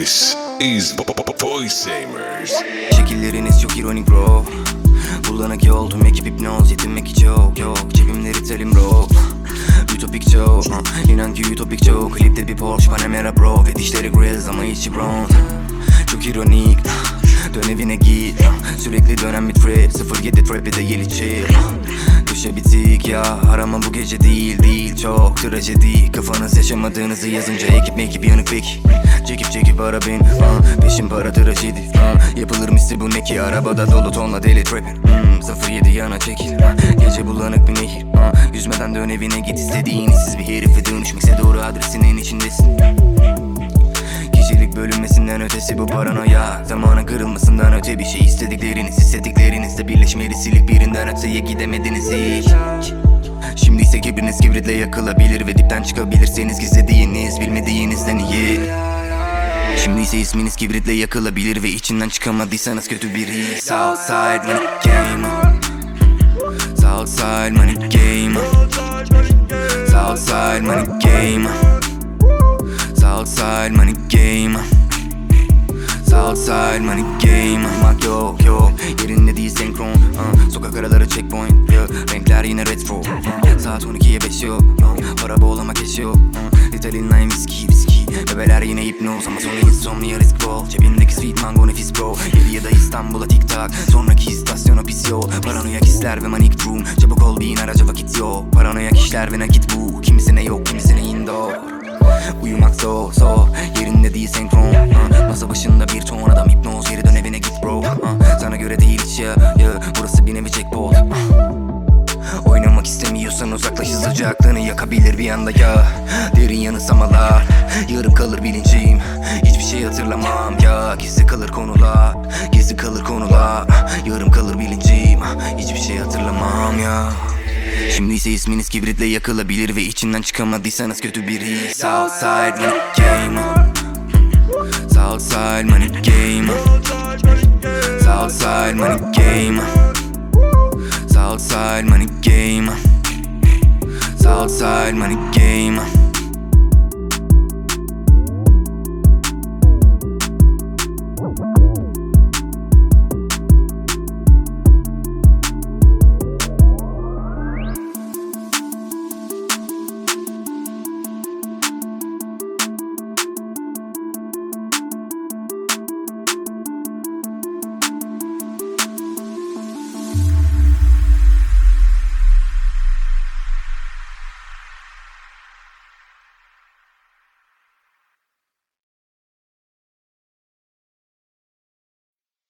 This is Voiceamers. Şekilleriniz çok ironik bro. Bulanık yol tüm ekip hipnoz yetinmek hiç yok yok. Cebimleri telim bro. Ütopik çok uh, İnan ki ütopik çok. Klipte bir Porsche Panamera bro. Ve dişleri grills ama içi brown Çok ironik Dön evine git Sürekli dönen bir trip 07 trap bir de yeli chill Düşe bitik ya Arama bu gece değil değil. Çok trajedi Kafanız yaşamadığınızı yazınca ekip mekip yanık pek. Çekip çekip ara beni uh, Peşin para trajedi. Uh, Yapılır misli bu ne ki? Arabada dolu tonla deli trapping hmm, 07 yana çekil. Uh, Gece bulanık bir nehir. Uh, Yüzmeden dön evine git. İstediğin siz bir herife dönüşmekse doğru adresinin içindesin bölünmesinden ötesi bu paranoya. Zamanın kırılmasından öte bir şey istedikleriniz hissettiklerinizle birleşmeli silik birinden öteye gidemediniz hiç. Şimdi ise kibriniz kibritle yakılabilir ve dipten çıkabilirseniz gizlediğiniz bilmediğinizden iyi. Şimdi ise isminiz kibritle yakılabilir ve içinden çıkamadıysanız kötü biri Southside money game. Southside money game. Southside money game Southside money game. Southside money game. Mak yok yok. Yerinde değil senkron. Uh, Sokak araları checkpoint. Yeah. Renkler yine retro uh, Saat 12'ye 5 yok uh, Para boğlama keş yok uh, Ritalin line viski viski. Bebeler yine hipnoz Ama sonu insomnia risk bol. Cebimdeki sweet mango nefis bro. Yedi ya da İstanbul'a tik tak. Sonraki istasyona pis yol. Paranoyak hisler ve manik room. Çabuk ol bin araca vakit yok. Paranoyak işler ve nakit bu. Kimisine yok kimisine indoor Uyumak zor zor. Yerinde değil senkron uh, Masa başında bir ton adam hipnoz. Geri dön evine git bro Sana göre değil hiç ya, Burası bir nevi jackpot Oynamak istemiyorsan uzaklaş sıcaklığını yakabilir bir anda ya. Derin yanılsamalar Yarım kalır bilincim. Hiçbir şey hatırlamam ya. Gizli kalır konular. Gizli kalır konular. Yarım kalır bilincim. Hiçbir şey hatırlamam ya Şimdi ise isminiz kibritle yakılabilir ve içinden çıkamadıysanız kötü biri Southside money game Southside money game Southside money game Southside money game Southside money game